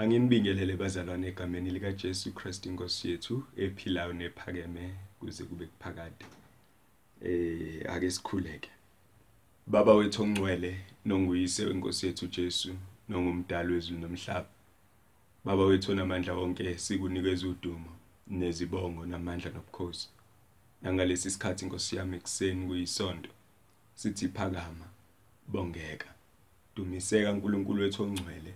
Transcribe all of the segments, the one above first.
Anginibingelele bazalwane egameni lika Jesu Christ inkosi yethu ephilayo nephakeme kuze kube kuphakade. Eh ake sikhuleke. Baba wethu ongcwele nonguyise wenkosi yethu Jesu nongumdali wezulu nomhlaba. Baba wethu onamandla wonke sikunikeza udumo nezibongo namandla nobukhosi. Nangalesi sikhathi inkosi yami ekseni kuyisonto sithi phakama bongeka. Dumiseka uNkulunkulu wethu ongcwele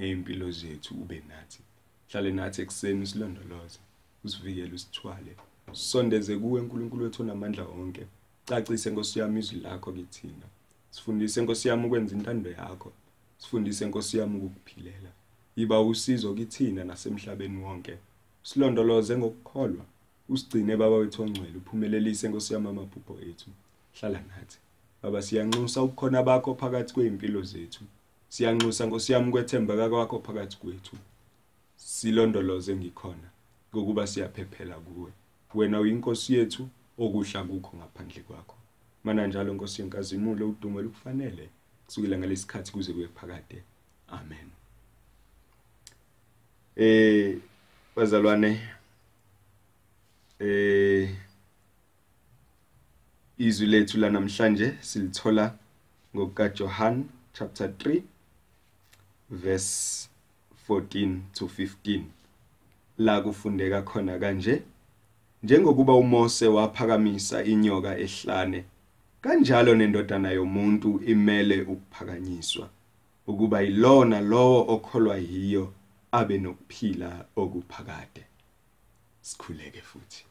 ngeimpilo zethu ube nathi. Hlale nathi ekseni usilondoloze usivikele usithwale sondeze kuwe uNkulunkulu wethu onamandla wonke cacise Nkosi yami izwi lakho kithina. Sifundise Nkosi yami ukwenza intando yakho. Sifundise Nkosi yami ukukuphilela. Yiba usizo kithina nasemhlabeni wonke. Silondoloze ngokukholwa. Usigcine baba wethu ongcwele uphumelelise Nkosi yami amaphupho ethu. Hlala nathi. Baba siyanxusa ukukhona bakho phakathi kweimpilo zethu. Siyanxusa Nkosi yami kwethembeka kwakho phakathi kwethu. Silondoloze ngikhona ngokuba siyaphephela kuwe. Wena uyinkosi yethu okuhla kukho ngaphandle kwakho. Mana njalo Nkosi yenkazimulo udumo lukufanele kusukela ngalesikhathi kuze kuye phakade. Amen. Eh bazalwane eh izwi lethu la namhlanje silithola ngokuka Johan chapter 3 verse 14 to 15 la kufundeka khona kanje njengokuba uMose waphakamisa inyoka ehlane kanjalo nendodana yomuntu imele ukuphakanyiswa ukuba yilona lowo okholwa yiyo abe nokuphila okuphakade. Sikhuleke futhi.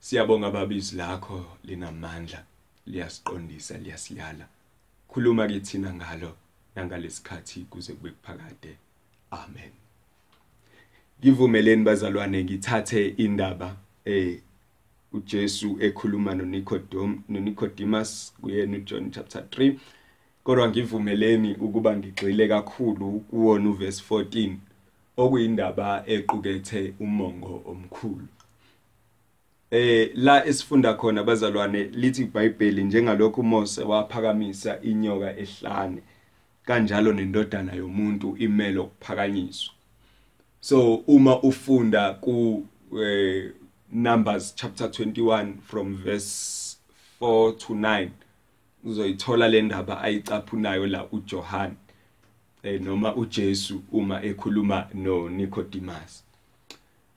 Siyabonga babizi lakho linamandla liyasiqondisa liyasiyala khuluma kithina ngalo. Nangalesikhathi kuze kube kuphakade. Amen. Ngivumeleni bazalwane ngithathe indaba eh uJesu ekhuluma noNicodemus noNicodemus kuyena uJohn chapter 3 kodwa ngivumeleni ukuba ngigxile kakhulu kuwona uverse 14 okuyindaba equkethe umongo omkhulu. Eh la esifunda khona bazalwane lithi iBhayibheli njengalokhu Mose waphakamisa inyoka ehlane. Kanjalo nendodana yomuntu imelo ukuphakanyiswa so uma ufunda ku eh, Numbers chapter 21 from verse 4 to 9 uzoyithola le ndaba ayicaphunayo la uJohn eh noma uJesu uma ekhuluma noNicodemus.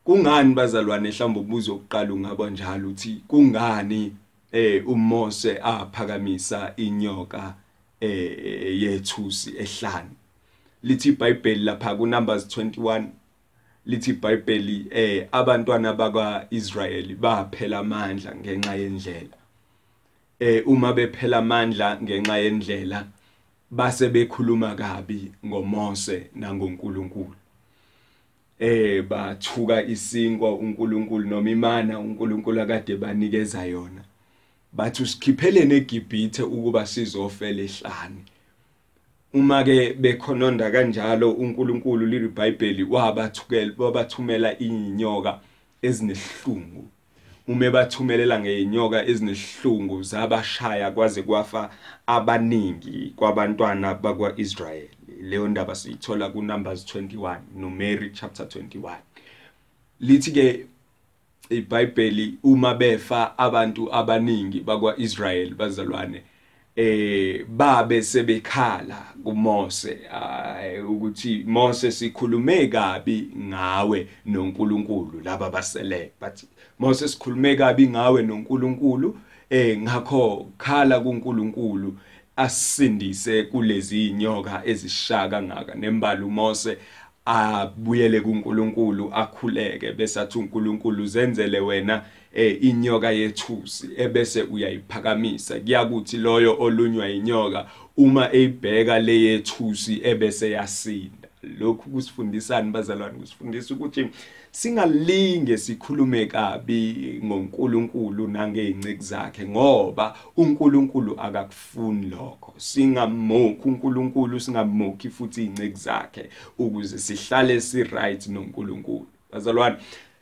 Kungani bazalwane mhlawumbe ubuzo oqala ungaba njalo uthi kungani eh uMose aphakamisa inyoka eh yethusi ehlane lithi iBhayibheli lapha kuNumbers 21 lithi iBhayibheli eh abantwana bakwaIsrayeli baphela amandla ngenxa yendlela. Eh uma bephela amandla ngenxa yendlela base bekhuluma kabi ngoMose nangoNkulunkulu. Eh bathuka isinkwa uNkulunkulu noma imana uNkulunkulu akade banikeza yona. Bathi usikhiphelene eGibhithe ukuba sizofela ehlane uma ke bekhononda kanjalo uNkulunkulu liBhayibheli wabathukela wabathumela inyoka ezinesihlungu uma bathumelela ngeinyoka ezinesihlungu zabashaya kwaze kwafa abaningi kwabantwana bakwaIsrayeli. Leyo ndaba siyithola kuNumbers 21 noMary chapter 21 lithi ke iBhayibheli uma befa abantu abaningi bakwaIsrayeli bazalwane eh babe sebekhala kuMose ukuthi Mose sikhulume kabi ngawe noNkulunkulu laba basele bathi Mose sikhulume kabi ngawe noNkulunkulu eh ngakho khala kuNkulunkulu asindise kulezi inyoka ezishaka ngaka nembala uMose abuyele kuNkulunkulu akhuleke bese athi uNkulunkulu zenzele wena eh inyoka yethusi ebese uyayiphakamisa. Kuyakuthi loyo olunywa inyoka uma eyibheka le yethusi ebese yasinda. Lokhu kusifundisani bazalwane kusifundisa ukuthi singalinge sikhulume kabi ngoNkulunkulu nangeinceke zakhe ngoba uNkulunkulu akakufuni lokho. Singamokhi uNkulunkulu singamokhi futhi inceke zakhe ukuze sihlale si right noNkulunkulu. Bazalwane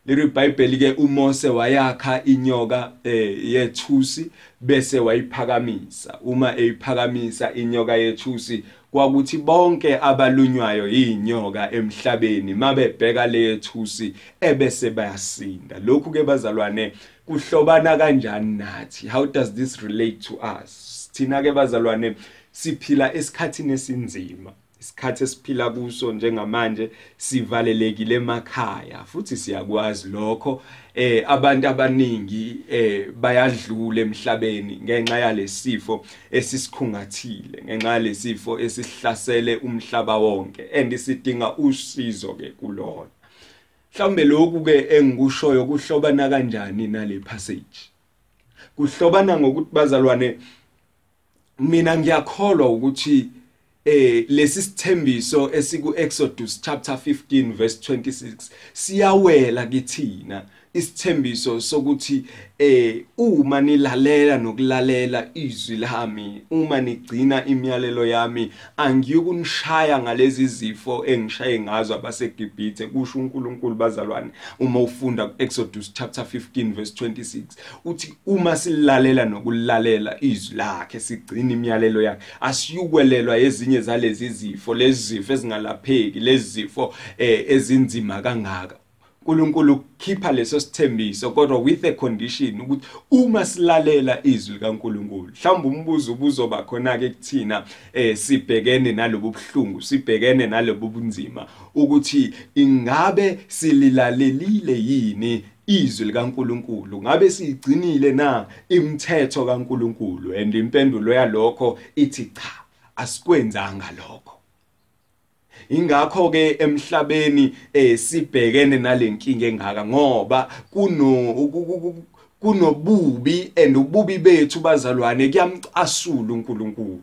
leli bible ke uMose wayakha inyoka eh yethusi bese wayiphakamisa. Uma eyiphakamisa inyoka yethusi kwakuthi bonke abalunywayo inyoka emhlabeni mabebheka lethusi ebese bayasinda. Lokhu ke bazalwane kuhlobana kanjani nathi? How does this relate to us? Thina ke bazalwane siphila esikhathini esinzima. Isikhathi esiphila kuso njengamanje sivalelekile emakhaya futhi siyakwazi lokho. Eh abantu abaningi eh bayadlula emhlabeni ngenxa yalesifo esisikhungathile ngenxa yalesifo esihlasele umhlaba wonke andisidinga usizo ke kulona. Mhlawumbe lokhu ke engikushoyo kuhlobana kanjani nale passage? Kuhlobana ngokuthi bazalwane mina ngiyakholwa ukuthi eh lesi sithembiso esiku Exodus chapter 15 verse 26 siyawela kithina isithembiso sokuthi eh uma nilalela nokulalela izwi lami uma nigcina imiyalelo yami angiyukunishaya ngalezi zifo engishaye ngazo abaseGibhithe kusho uNkulunkulu bazalwane uma ufunda Exodus chapter 15 verse 26 uthi uma silalela nokulalela izwi lakhe sigcina imiyalelo yakhe. Asiyukwelelwa ezinye zalezi zifo lezi zifo ezingalapheki lezi zifo eh, ezinzima kangaka. uNkulunkulu ukukhipha leso sithembiso kodwa with a condition ukuthi uma silalela izwi likaNkulunkulu mhlawumbe umbuzo ubuzoba khona ke kuthina eh sibhekene nalobu buhlungu sibhekene nalobu bunzima ukuthi ingabe sililalelile yini izwi likaNkuluNkulu? Ngabe sigcinile na imithetho kaNkuluNkulu? And impendulo yalokho ithi cha asikwenzanga lokho. Ingakho ke emhlabeni eh sibhekene nalenkinga engaka ngoba kuno kunobubi and ububi bethu bazalwane kuyamcasula uNkulunkulu.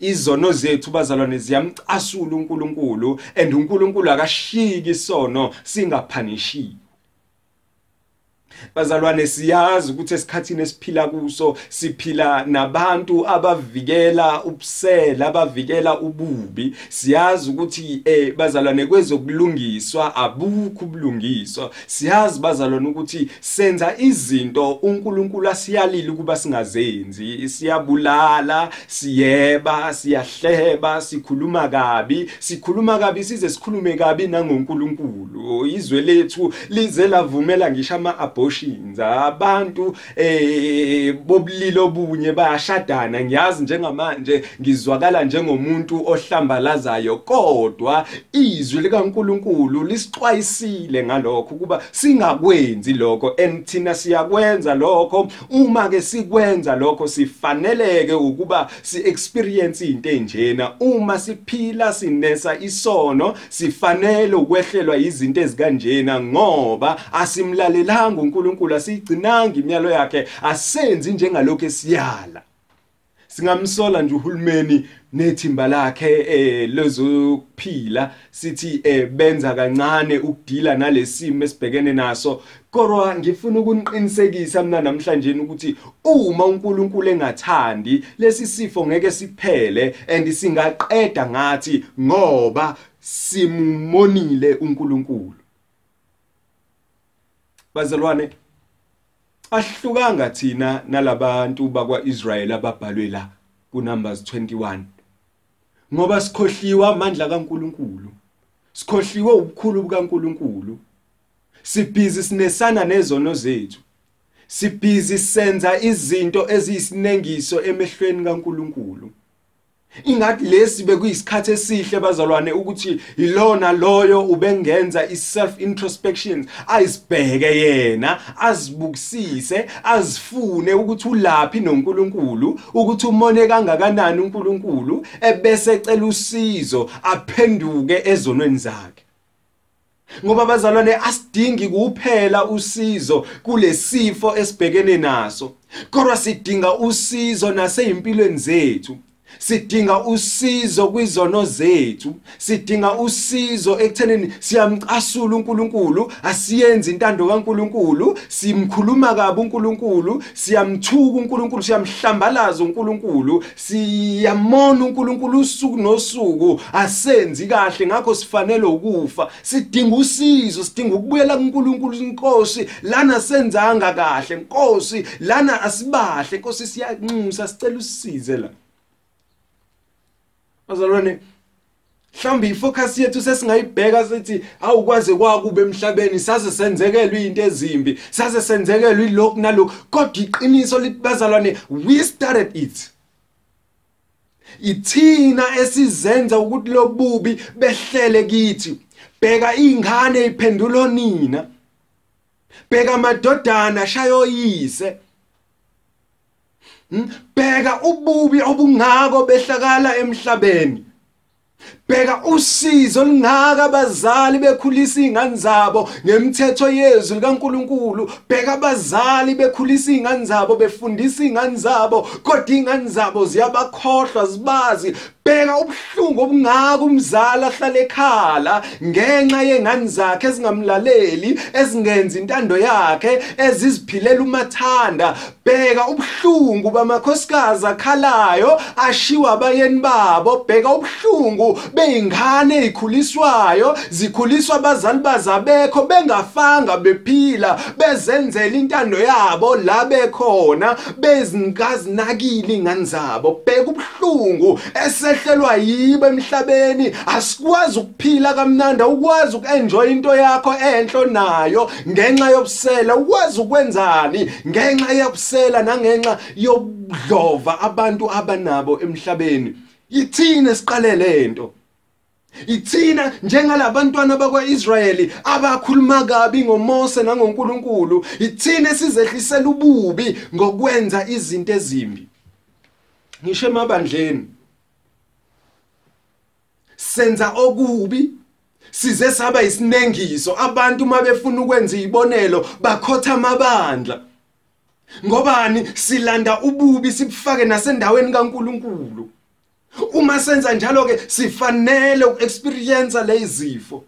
Izono zethu bazalwane ziyamcasula uNkulunkulu and uNkulunkulu akashiki isono singaphanishiwe bazalwane siyazi ukuthi esikhathini esiphila kuso siphila nabantu abavikela ubusela abavikela ububi. Siyazi ukuthi eh bazalwane kwezokulungiswa abukho ubulungiswa. Siyazi bazalwane ukuthi senza izinto uNkulunkulu asiyalile ukuba singazenzi. Siyabulala siyeba siyahleba sikhuluma kabi. Sikhuluma kabi size sikhulume kabi nangoNkulunkulu. Izwe lethu lize lavumela ngisho ama abortions abantu eh bobulilo obunye bayashadana ngiyazi njengamanje ngizwakala njengomuntu ohlambalazayo kodwa izwi likaNkuluNkulu lisixwayisile ngalokho kuba singakwenzi lokho and thina siyakwenza lokho. Uma ke sikwenza lokho sifaneleke ukuba si experience into enjena. Uma siphila sinesa isono sifanele ukwehlelwa izinto ezikanjena ngoba asimlalelanga uNkulunkulu. Asiyigcinanga imiyalo yakhe asenzi njengalokho esiyala. Singamsola nje uhulumeni nethimba lakhe eh lezokuphila sithi eh benza kancane ukudila nalesimo esibhekene naso. Kodwa ngifuna ukuniqinisekisa mina namhlanje ukuthi uma uNkulunkulu engathandi lesi sifo ngeke siphele and singaqeda ngathi ngoba simonile uNkulunkulu. Bazalwane ahlukanga thina nalabantu bakwaIsrael ababhalwe la kuNumbers 21 ngoba sikhohliwa amandla kaNkuluNkulu sikhohliwe ubukhulu bukaNkuluNkulu. Sibhizi sinesana nezono zethu. Sibhizi senza izinto eziyisinengiso emehlweni kaNkuluNkulu. Ingathi lesi bekuyisikhathi esihle bazalwane ukuthi ilona loyo ubengenza iself introspection ayisibheke yena azibukisise azifune ukuthi ulapi noNkulunkulu ukuthi umone kangakanani uNkulunkulu ebese ecela usizo aphenduke ezonweni zakhe. Ngoba bazalwane asidingi kuphela usizo kulesifo esibhekene naso kodwa sidinga usizo nasezimpilweni zethu. Sidinga usizo kwizono zethu. Sidinga usizo ekuthenini siyamcasula uNkulunkulu asiyenzi intando kaNkulunkulu simkhuluma kabi uNkulunkulu siyamthuka uNkulunkulu siyamhlambalaza uNkulunkulu siyamona uNkulunkulu usuku nosuku. Asenzi kahle ngakho sifanele ukufa. Sidinga usizo sidinga ukubuyela kuNkulunkulu. Inkosi lana senzanga kahle. Inkosi lana asibahle. Inkosi siyanxusa sicela usize la. Bazalwane mhlawumbe ifocus yethu sesingayibheka sithi awukwaze kwakube emhlabeni saze senzekelwe into ezimbi saze senzekelwe lokhu nalokhu. Kodwa iqiniso libazalwane we started it. Ithina esizenza ukuthi lobubi behlele kithi. Bheka ingane iphendulo nina. Bheka amadodana shayoyise hmm? Bheka ububi obungako behlakala emhlabeni. Bheka usizo lingaka abazali bekhulisa izingane zabo ngemithetho yezwi likaNkuluNkulu. Bheka abazali bekhulisa izingane zabo befundisa izingane zabo kodwa izingane zabo ziyabakhohlwa zibazi. Bheka ubuhlungu obungaka umzali ahlala ekhala ngenxa yengane zakhe ezingamlaleli ezingenzi intando yakhe eziziphilela umathanda. Bheka ubuhlungu bamakhosikazi akhalayo ashiwa abayeni babo. Bheka ubuhlungu beingane ezikhuliswayo zikhuliswa abazali bazabekho bengafanga bephila bezenzela intando yabo la bekhona bezinkazi nakile ingane zabo. Bheka ubuhlungu ese sehlelwa yibo emhlabeni. Asikwazi ukuphila kamnandi ukwazi ukuenjoy into yakho enhlo nayo ngenxa yobusela. Ukwazi ukwenzani ngenxa yobusela nangenxa yobudlova abantu abanabo emhlabeni? Yithina siqale lento. Ithina njengalabantwana bakwaIsrayeli abakhuluma kabi ngoMose nangoNkulunkulu. Ithina sizehlisela ububi ngokwenza izinto ezimbi. Ngisho emabandleni. Senza okubi size saba isinengiso. Abantu mabefuna ukwenza izibonelo bakhotha amabandla. Ngobani? Silanda ububi sibufake nasendaweni kaNkuluNkulu. Uma senza njalo ke sifanele ukuexperience lezifo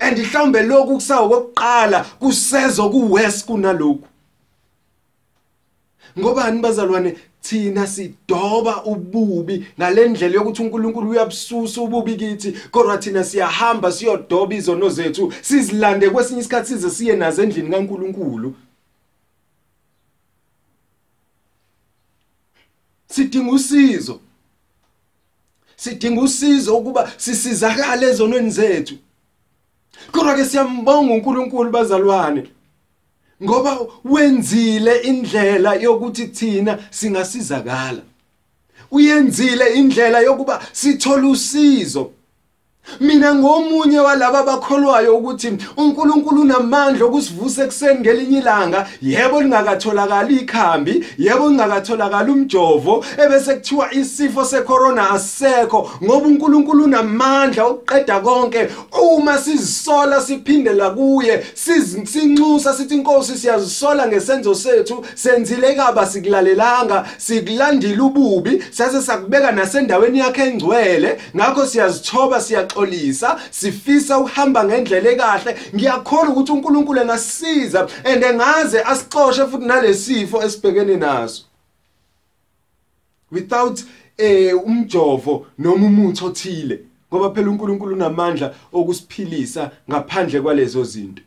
and mhlawumbe lokhu kusawo kokuqala kusezo kuwest kunalokhu. Ngobani bazalwane? Thina sidoba ububi ngalendlela yokuthi uNkulunkulu uyabususa ububi kithi kodwa thina siyahamba siyodoba izono zethu sizilande kwesinye isikhathi size siye nazo endlini kaNkulunkulu. Sidinga usizo. Sidinga usizo ukuba sisizakale ezonweni zethu. Kodwa ke siyambonga uNkulunkulu bazalwane ngoba wenzile indlela yokuthi thina singasizakala. Uyenzile indlela yokuba sithole usizo. Mina ngomunye walaba abakholwayo ukuthi uNkulunkulu unamandla okusivusa ekseni ngelinye ilanga. Yebo lingakatholakala ikhambi yebo lingakatholakala umjovo ebese kuthiwa isifo secorona asekho ngoba uNkulunkulu unamandla okuqeda konke. Uma sizisola siphindela kuye sizincinxusa sithi inkosi siyazisola ngesenzo sethu senzile kaba sikulalelanga sikulandile ububi sase sakubeka nasendaweni yakhe engcwele ngakho siyazithoba siya siyaxolisa sifisa uhamba ngendlela ekahle. Ngiyakholwa ukuthi uNkulunkulu engasisiza and engaze asixoshe futhi nalesifo esibhekene naso. Without eh umjovo noma umuthi othile ngoba phela uNkulunkulu unamandla okusiphilisa ngaphandle kwalezo zinto.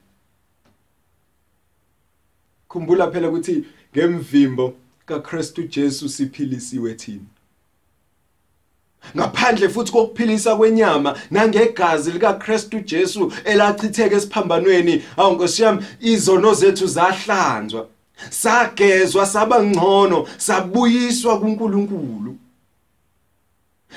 Khumbula phela ukuthi ngemvimbo kaKristu Jesu siphilisiwe thina. Ngaphandle futhi kokuphilisa kwenyama nangegazi likaKristu Jesu elachitheka esiphambanweni. Awunkosi yami izono zethu zahlanzwa. Sagezwa sabangcono sabuyiswa kuNkulunkulu.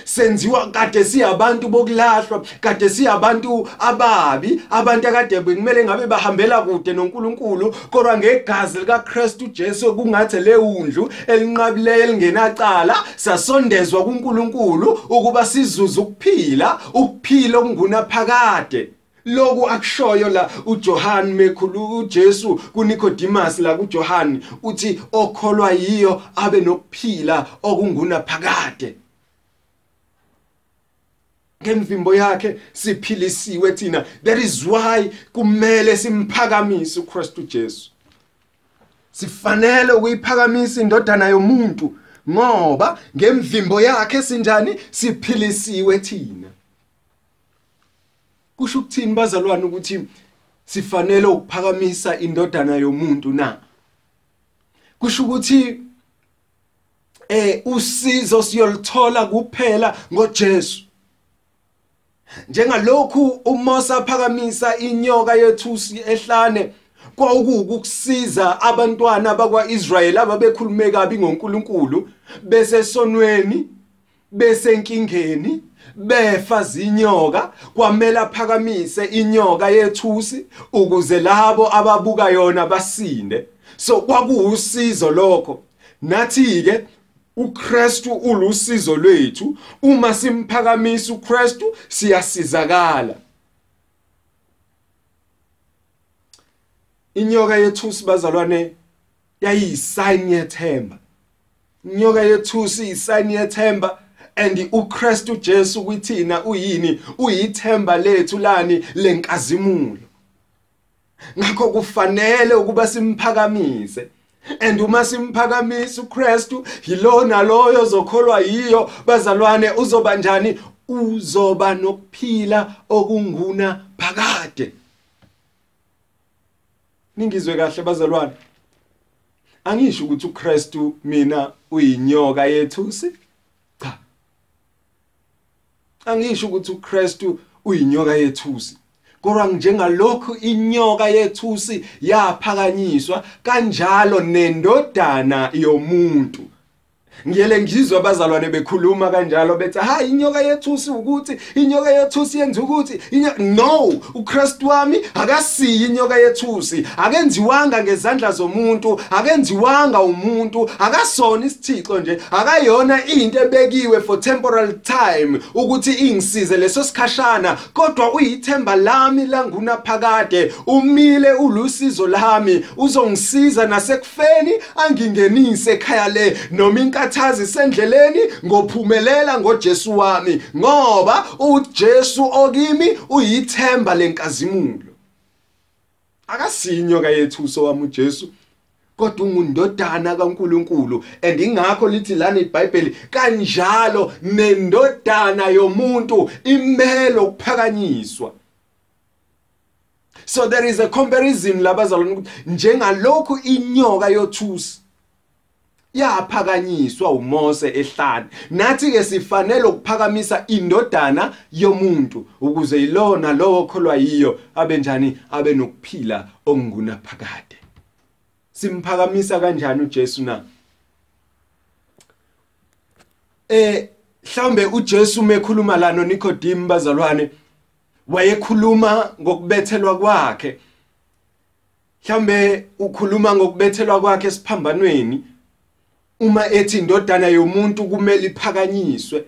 Senziwa kade siyabantu bokulahlwa kade siyabantu ababi abantu akade bekumele ngabe bahambela kude noNkulunkulu kodwa ngegazi likaKristu Jesu kungathi leundlu elinqabileyo elingenacala sasondezwa kuNkulunkulu ukuba sizuze ukuphila ukuphila okunguna phakade. Loku akushoyo la uJohn mekhulu uJesu kuNicodemus la kuJohn uthi okholwa yiyo abe nokuphila okunguna phakade. Ngemvimbo yakhe siphilisiwe thina. That is why kumele simphakamise uKristu Jesu. Sifanele ukuyiphakamisa indodana yomuntu ngoba ngemvimbo yakhe sinjani? Siphilisiwe thina. Kusho ukuthini bazalwane ukuthi sifanele ukuphakamisa indodana yomuntu na? Kusho ukuthi eh usizo siyolithola kuphela ngoJesu. Njengalokhu uMose aphakamisa inyoka yethusi ehlane kwawukukusiza abantwana bakwaIsrayeli ababekhulume kabi ngoNkulunkulu besesonweni besenkingeni befa zinyoka kwamele aphakamise inyoka yethusi ukuze labo ababuka yona basinde. So kwakuwusizo lokho. Nathi ke uKristu ulusizo lwethu. Uma simphakamisa uKristu siyasizakala. Inyoka yethusi bazalwane yayisign yethemba. Inyoka yethusi isign yethemba and uKristu Jesu kuthina uyini? Uyithemba lethu lani lenkazimulo. Ngakho kufanele ukuba simphakamise. And uma simphakamisa uKristu yilona loyo zokholwa yiyo bazalwane uzoba njani? Uzoba nokuphila okunguna phakade. Ningizwe kahle bazalwane. Angisho ukuthi uKristu mina uyinyoka yethusi? Cha. Angisho ukuthi uKristu uyinyoka yethusi. Kodwa njengalokhu inyoka yethusi yaphakanyiswa kanjalo nendodana yomuntu. Ngiyele ngizwe abazalwane bekhuluma kanjalo bethi ha inyoka yethusi ukuthi inyoka yethusi yenza ukuthi no uKristu wami akasiyi inyoka yethusi. Akenziwanga ngezandla zomuntu akenziwanga umuntu. Akasona isithixo nje akayona into ebekiwe for temporal time ukuthi ingisize leso sikhashana. Kodwa uyithemba lami langunaphakade umile ulusizo lami. Uzongisiza nasekufeni angingenise ekhaya le noma isikhathazi sendleleni ngophumelela ngoJesu wami ngoba uJesu okimi uyithemba lenkazimulo. Akasinyo kayethuso wami uJesu kodwa ungundodana kaNkuluNkulu and ingakho lithi lana iBhayibheli kanjalo nendodana yomuntu imelo ukuphakanyiswa. So there is a comparison labazalwane ukuthi njengalokhu inyoka yothusi yaphakanyiswa uMose ehlane. Nathi ke sifanele ukuphakamisa indodana yomuntu ukuze yilona lowo kholwa yiyo abenjani abe nokuphila okunguna phakade simphakamisa kanjani uJesu na? Eh mhlambe uJesu mekhuluma la no Nicodemus bazalwane wayekhuluma ngokubethelwa kwakhe. Mhlambe ukhuluma ngokubethelwa kwakhe esiphambanweni uma ethi indodana yomuntu kumele iphakanyiswe.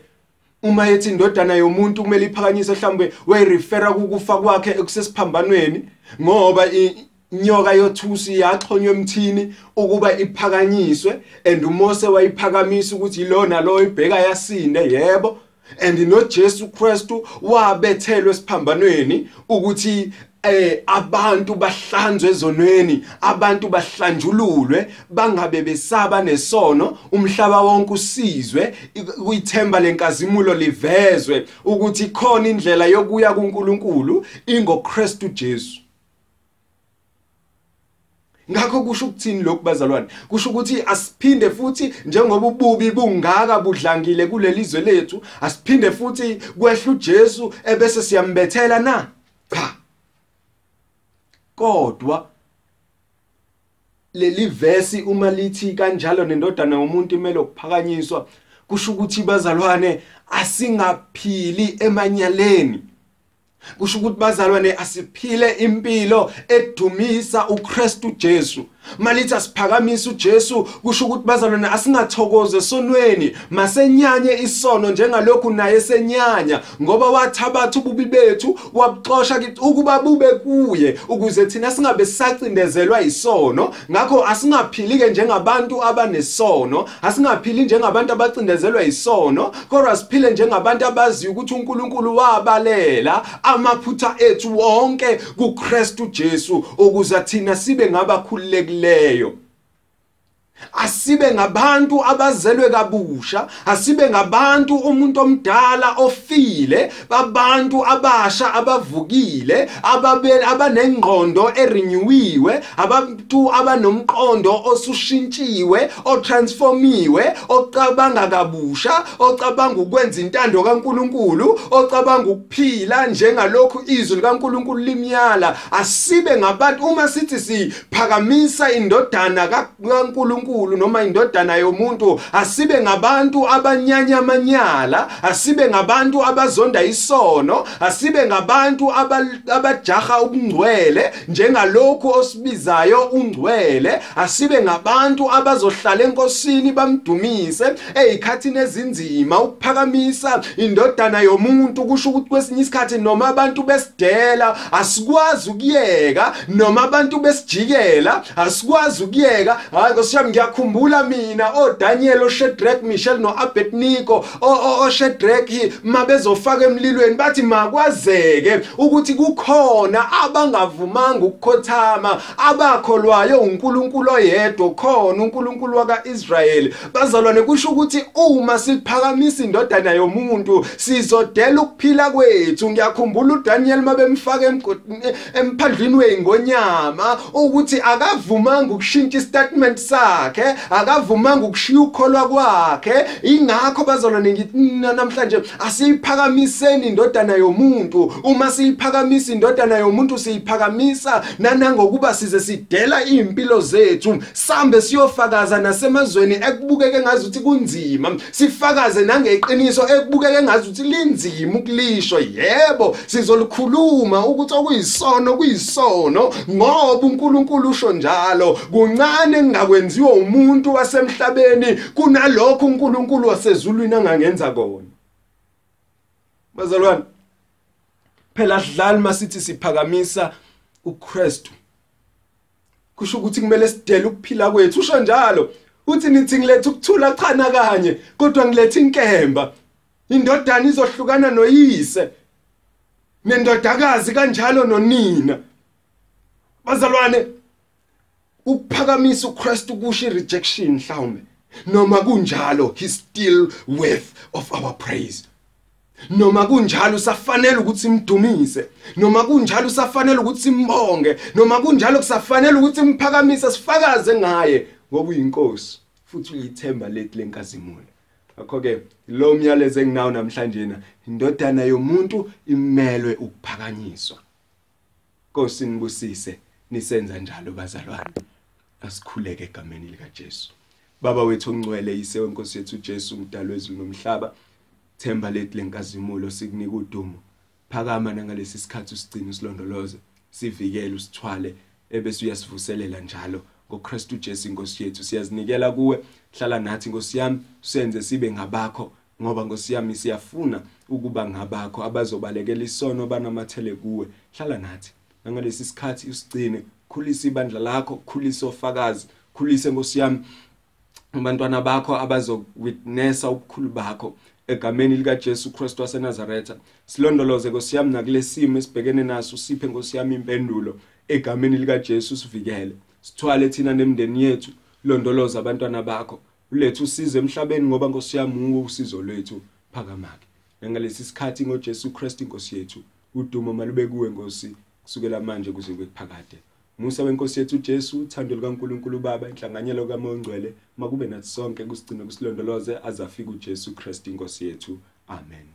Uma ethi indodana yomuntu kumele iphakanyiswe mhlawumbe wayirefera kukufa kwakhe ekusesiphambanweni ngoba inyoka yothusi yaxhonywa emthini ukuba iphakanyiswe and uMose wayiphakamisa ukuthi ilona lo ibheka yasinde yebo. And noJesu Kristu wabethelwe esiphambanweni ukuthi eh abantu bahlanzwe ezonweni abantu bahlanjululwe bangabe besaba nesono umhlaba wonke usizwe kuyithemba lenkazimulo livezwe ukuthi khona indlela yokuya kuNkulunkulu ingoKristu Jesu. Ngakho kusho ukuthini lokhu bazalwane? Kusho ukuthi asiphinde futhi njengoba ububi bungaka budlangile kulelizwe lethu asiphinde futhi kwehla uJesu ebese siyambethela na? Cha. Kodwa leli verse uma lithi kanjalo nendodana yomuntu imele ukuphakanyiswa kusho ukuthi bazalwane asingaphili emanyaleni. Kusho ukuthi bazalwane asiphile impilo edumisa uKristu Jesu. Malithi asiphakamisa uJesu kusho ukuthi bazalwane asingathokoze sonweni masenyanye isono njengalokhu naye senyanya ngoba wathabatha ububi bethu wabuxosha kithi ukuba bube kuye ukuze thina singabe sisacindezelwa isono. Ngakho asingaphili ke njengabantu abanesono asingaphili njengabantu abacindezelwa isono kodwa siphile njengabantu abaziyo ukuthi uNkulunkulu wabalela amaphutha ethu wonke kuKristu Jesu ukuze thina sibe ngabakhululekile ebalulekileyo asibe ngabantu abazelwe kabusha asibe ngabantu umuntu omdala ofile babantu abasha abavukile abanengqondo erenewиwe abantu abanomqondo osushintshiwe otransformiwe ocabanga kabusha ocabanga ukwenza intando kaNkuluNkulu ocabanga ukuphila njengalokhu izwi likaNkuluNkulu limyala. Asibe ngabantu uma sithi siphakamisa indodana kaNkuluNkulu uNkulunkulu noma indodana yomuntu asibe ngabantu abanyanya amanyala asibe ngabantu abazonda isono asibe ngabantu abajaha ubungcwele njengalokhu osibizayo ungcwele asibe ngabantu abazohlala enkosini bamdumise ezikhathini ezinzima ukuphakamisa indodana yomuntu kusho ukuthi kwesinye isikhathi noma abantu besidela asikwazi ukuyeka noma abantu besijikela asikwazi ukuyeka. Hayi nkosiyami ngiyakhumbula mina oDaniel oShadrach Mishel noAbednego oShadrach mabezofaka emlilweni bathi makwazeke ukuthi kukhona abangavumanga ukukhothama abakholwayo uNkulunkulu oyedwa khona uNkulunkulu wakaIsrayeli. Bazalwane kusho ukuthi uma siphakamisa indodana yomuntu sizodela ukuphila kwethu. Ngiyakhumbula uDaniel mabemfaka emphandlweni weingonyama ukuthi akavumanga ukushintsha istatement sakhe. Kwakhe akavumanga ukushiya ukholwa kwakhe. Ingakho bazalwane ngithi namhlanje asiyiphakamiseni indodana yomuntu. Uma siyiphakamisa indodana yomuntu siyiphakamisa nanangokuba size sidela impilo zethu. Sambe siyofakaza nasemazweni ekubukeke ngazuthi kunzima. Sifakaze nangeqiniso ekubukeke ngazuthi linzima ukulisho yebo sizolikhuluma ukuthi okuyisono kuyisono ngoba uNkulunkulu usho njalo kuncane ngakwenziwa umuntu wasemhlabeni kunalokho uNkulunkulu wasezulwini angangenza kona. Bazalwane phela sidlali masithi siphakamisa uKristu. Kusho ukuthi kumele sidele ukuphila kwethu usho njalo uthi nithi ngilethe ukuthula cha na kanye kodwa ngilethe inkemba. Indodana izohlukana noyise nendodakazi kanjalo nonina. Bazalwane ukuphakamisa uKristu kusho rejection mhlawumbe noma kunjalo he still worth of our praise. Noma kunjalo safanele ukuthi simdumise noma kunjalo safanele ukuthi simbonge noma kunjalo kusafanele ukuthi simphakamise sifakaze ngaye. Ngoba uyinkosi futhi uyithemba lethi lenkazimulo ngakho ke lo myalezo enginawo namhlanje na indodana yomuntu imelwe ukuphakanyiswa. Nkosi nibusise nisenza njalo bazalwane. Asikhuleke egameni lika Jesu Baba wethu ongcwele yise wenkosi yethu Jesu umdalo wezulu nomhlaba themba lethu lenkazimulo sikunika udumo. Phakama nangalesi sikhathi usigcina usilondoloze sivikele usithwale ebese uyasivuselela njalo. ngoKristu Jesu inkosi yethu siyazinikela kuwe. Hlala nathi inkosi yami senze sibe ngabakho ngoba nkosi yami siyafuna ukuba ngabakho abazobalekela isono banamathele kuwe. Hlala nathi nangalesi sikhathi usigcine khulisa ibandla lakho khulisa ofakazi khulise nkosi yami abantwana bakho abazowitnessa ubukhulu bakho egameni lika Jesu Kristu waseNazaretha. Silondoloze nkosiyami nakulesimo esibhekene naso siphe nkosiyami impendulo egameni lika Jesu sivikele sithwale thina nemndeni yethu londoloza abantwana bakho. Ulethu usizo emhlabeni ngoba nkosiyami uwo usizo lwethu phakamake ngalesi sikhathi ngoJesu Kristu inkosi yethu udumo malube kuwe nkosi kusukela manje kuze kuphakade Musa wenkosi yethu Jesu uthando likaNkuluNkulu Baba inhlanganyelo kaMoya oNgcwele makube nathi sonke kusigcina kusilondoloze azafika uJesu Kristu inkosi yethu. Amen.